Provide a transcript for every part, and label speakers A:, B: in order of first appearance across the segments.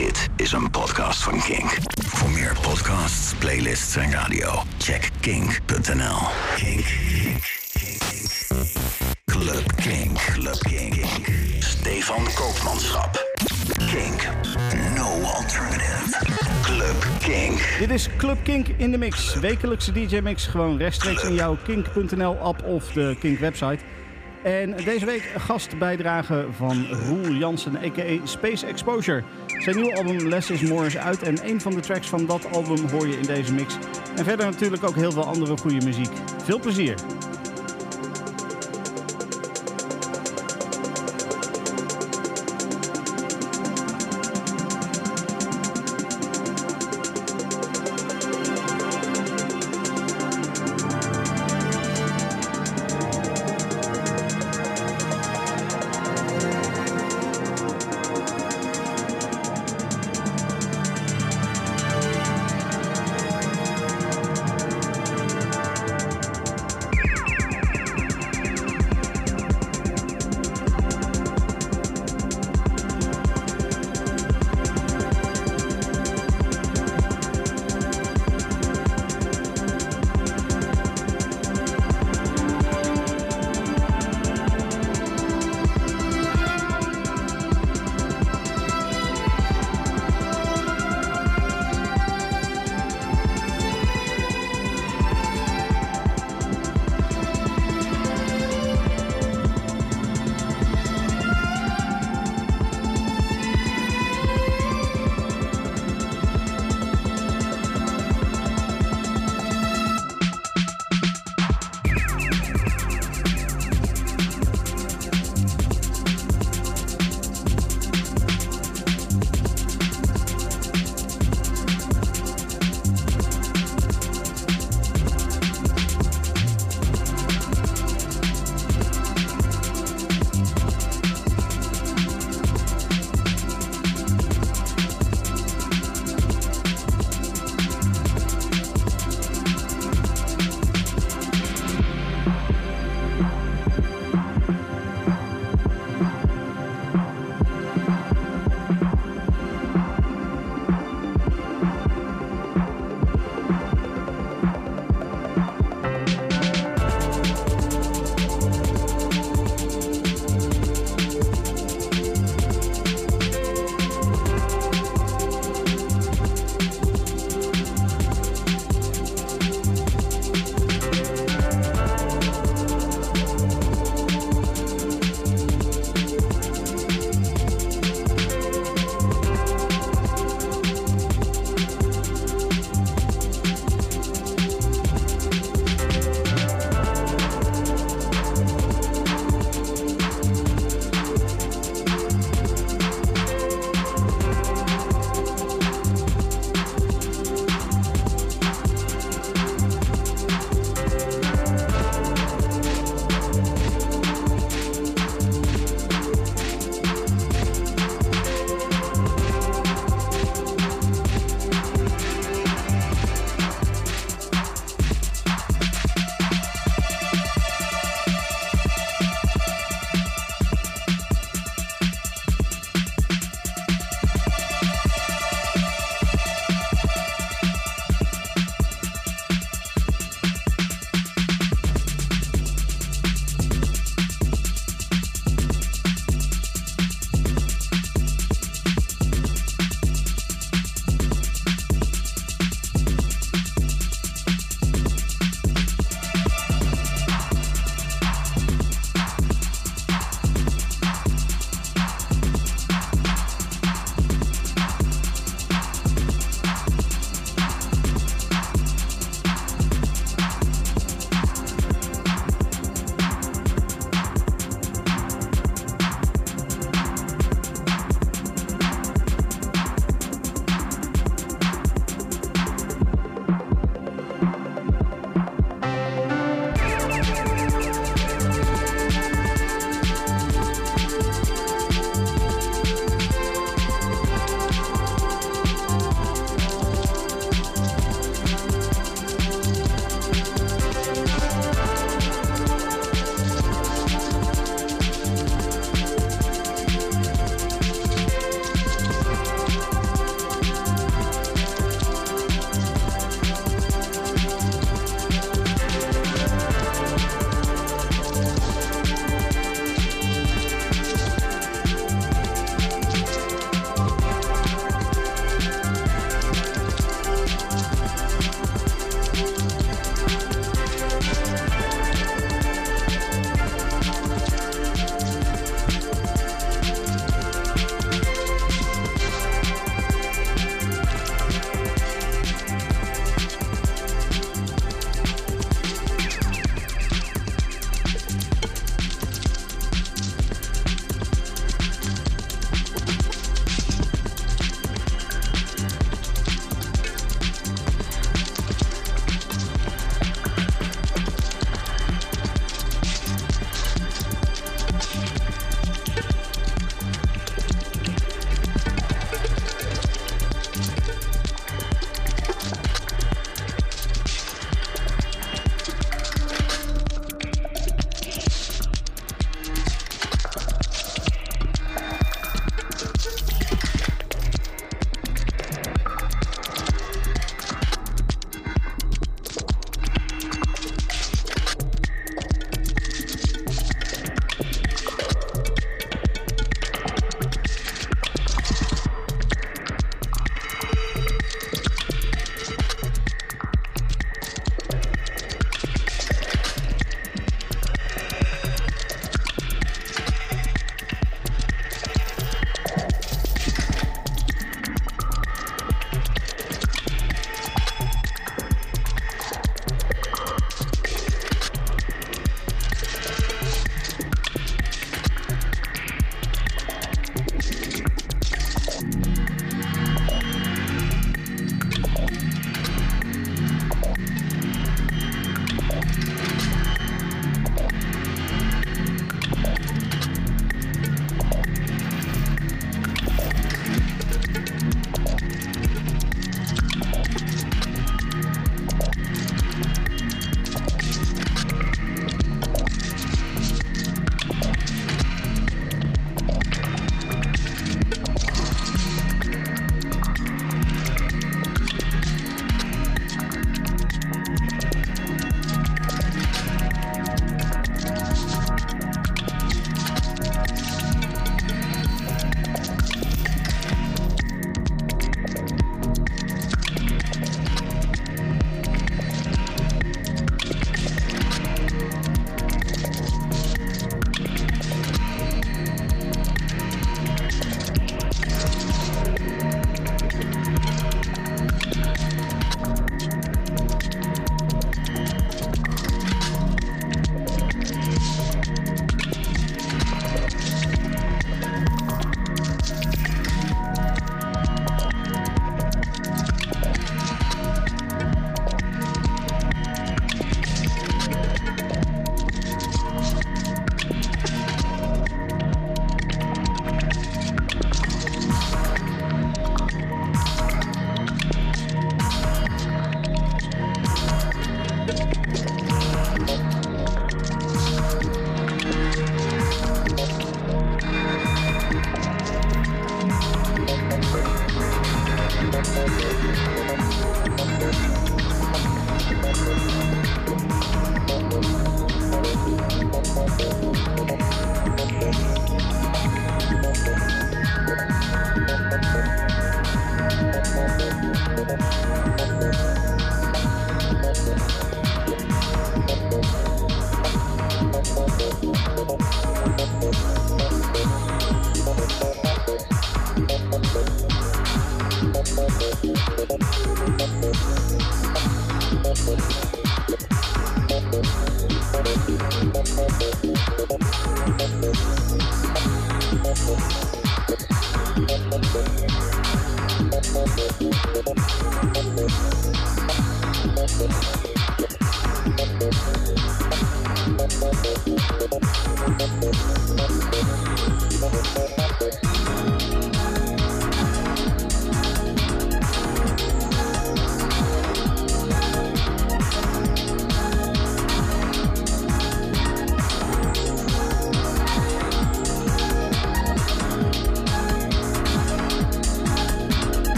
A: Dit is een podcast van Kink. Voor meer podcasts, playlists en radio, check kink.nl. Kink. Club Kink. Club Kink. Stefan Koopmanschap. Kink. No alternative. Club Kink.
B: Dit is Club Kink in de mix. Wekelijkse DJ-mix gewoon rechtstreeks in jouw kink.nl-app of de Kink website. En deze week gastbijdrage van Roel Jansen, a.k.a. Space Exposure. Zijn nieuwe album Less is More is uit en een van de tracks van dat album hoor je in deze mix. En verder natuurlijk ook heel veel andere goede muziek. Veel plezier!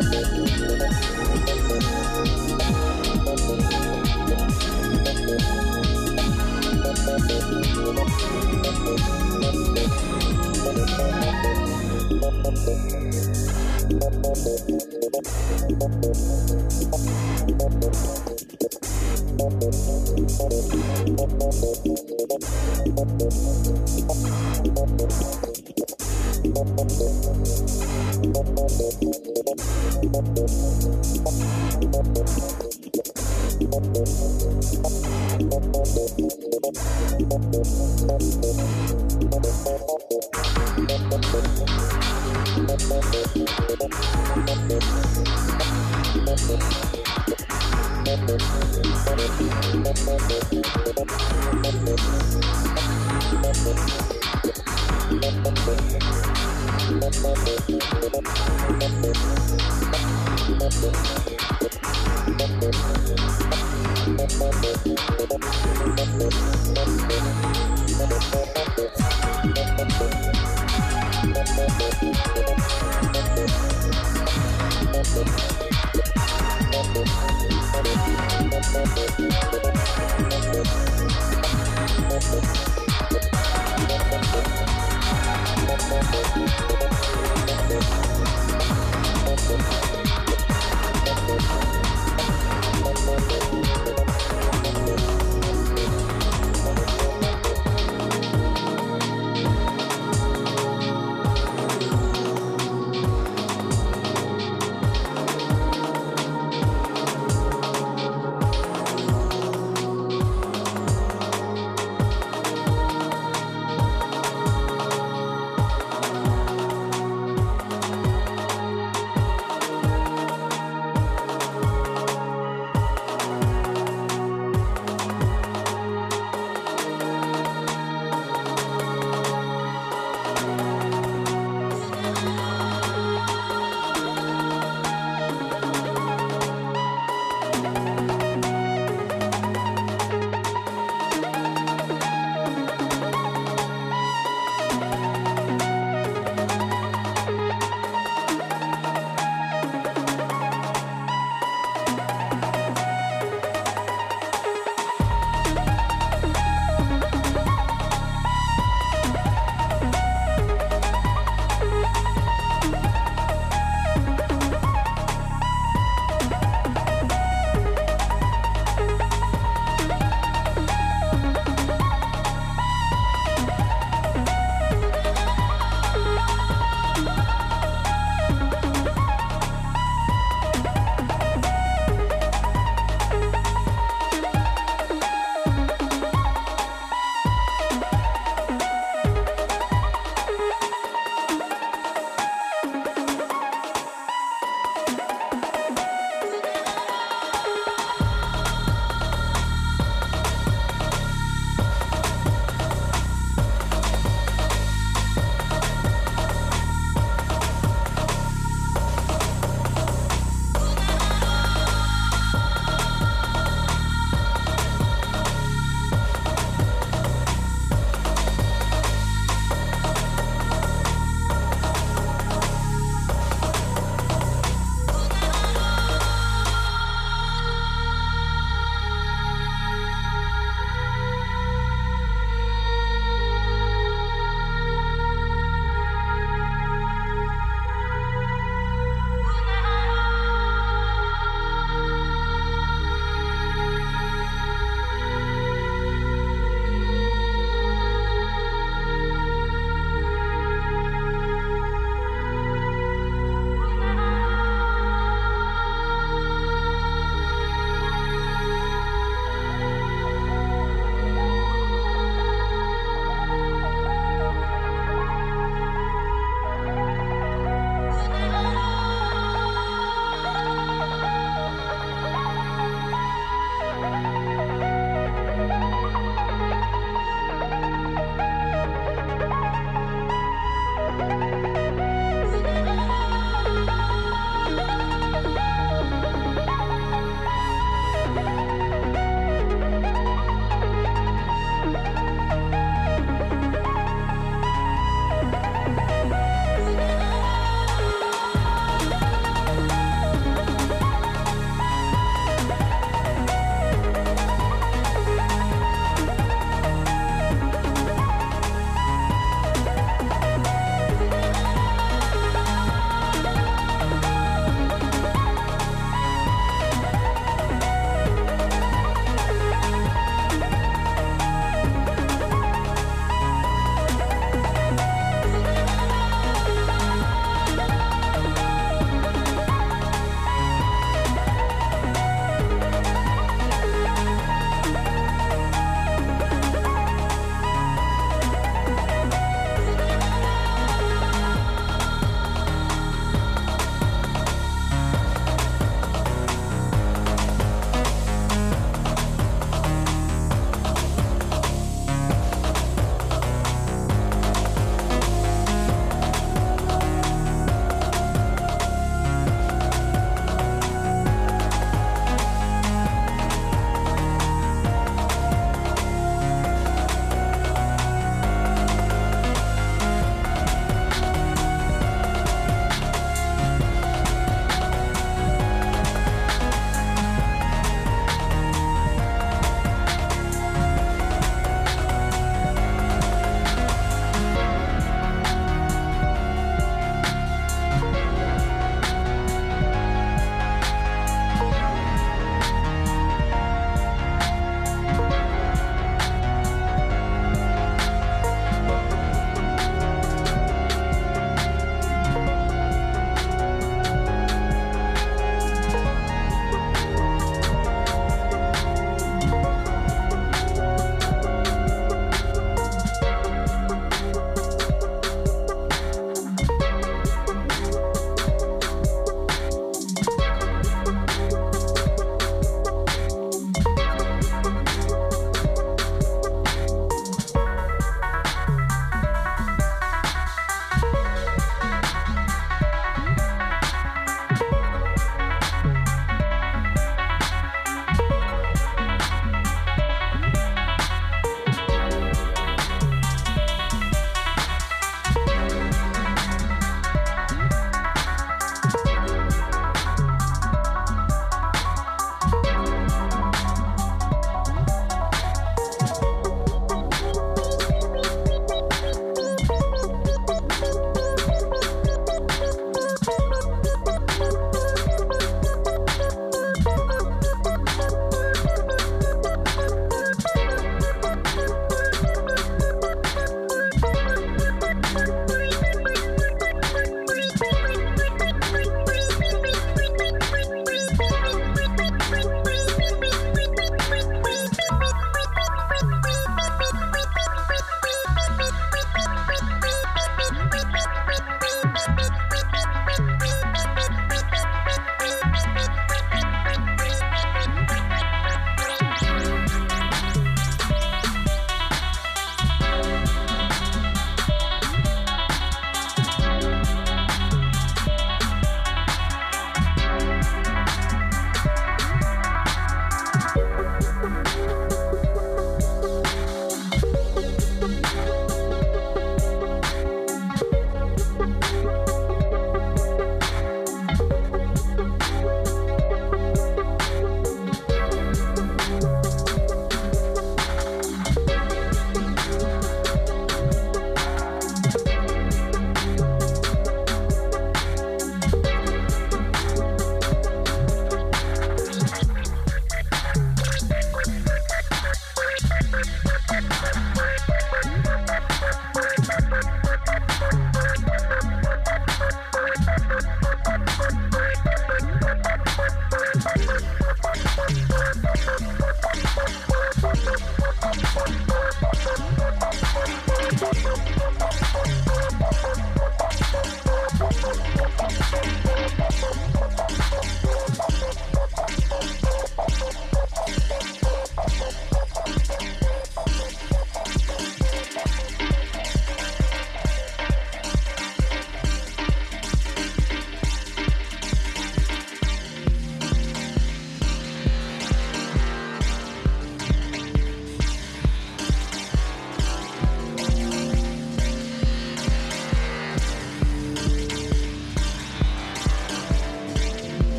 B: Música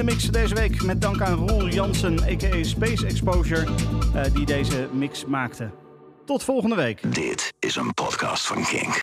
B: de mix deze week. Met dank aan Roel Jansen, a.k.a. Space Exposure, uh, die deze mix maakte. Tot volgende week.
A: Dit is een podcast van Kink.